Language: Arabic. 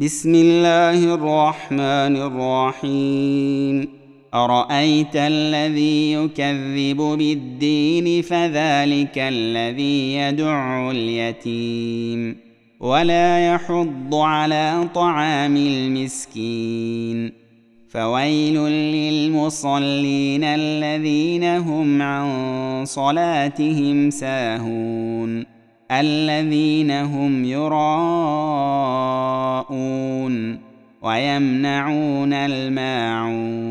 بسم الله الرحمن الرحيم. أرأيت الذي يكذب بالدين فذلك الذي يدع اليتيم ولا يحض على طعام المسكين. فويل للمصلين الذين هم عن صلاتهم ساهون. الذين هم يراءون ويمنعون الماعون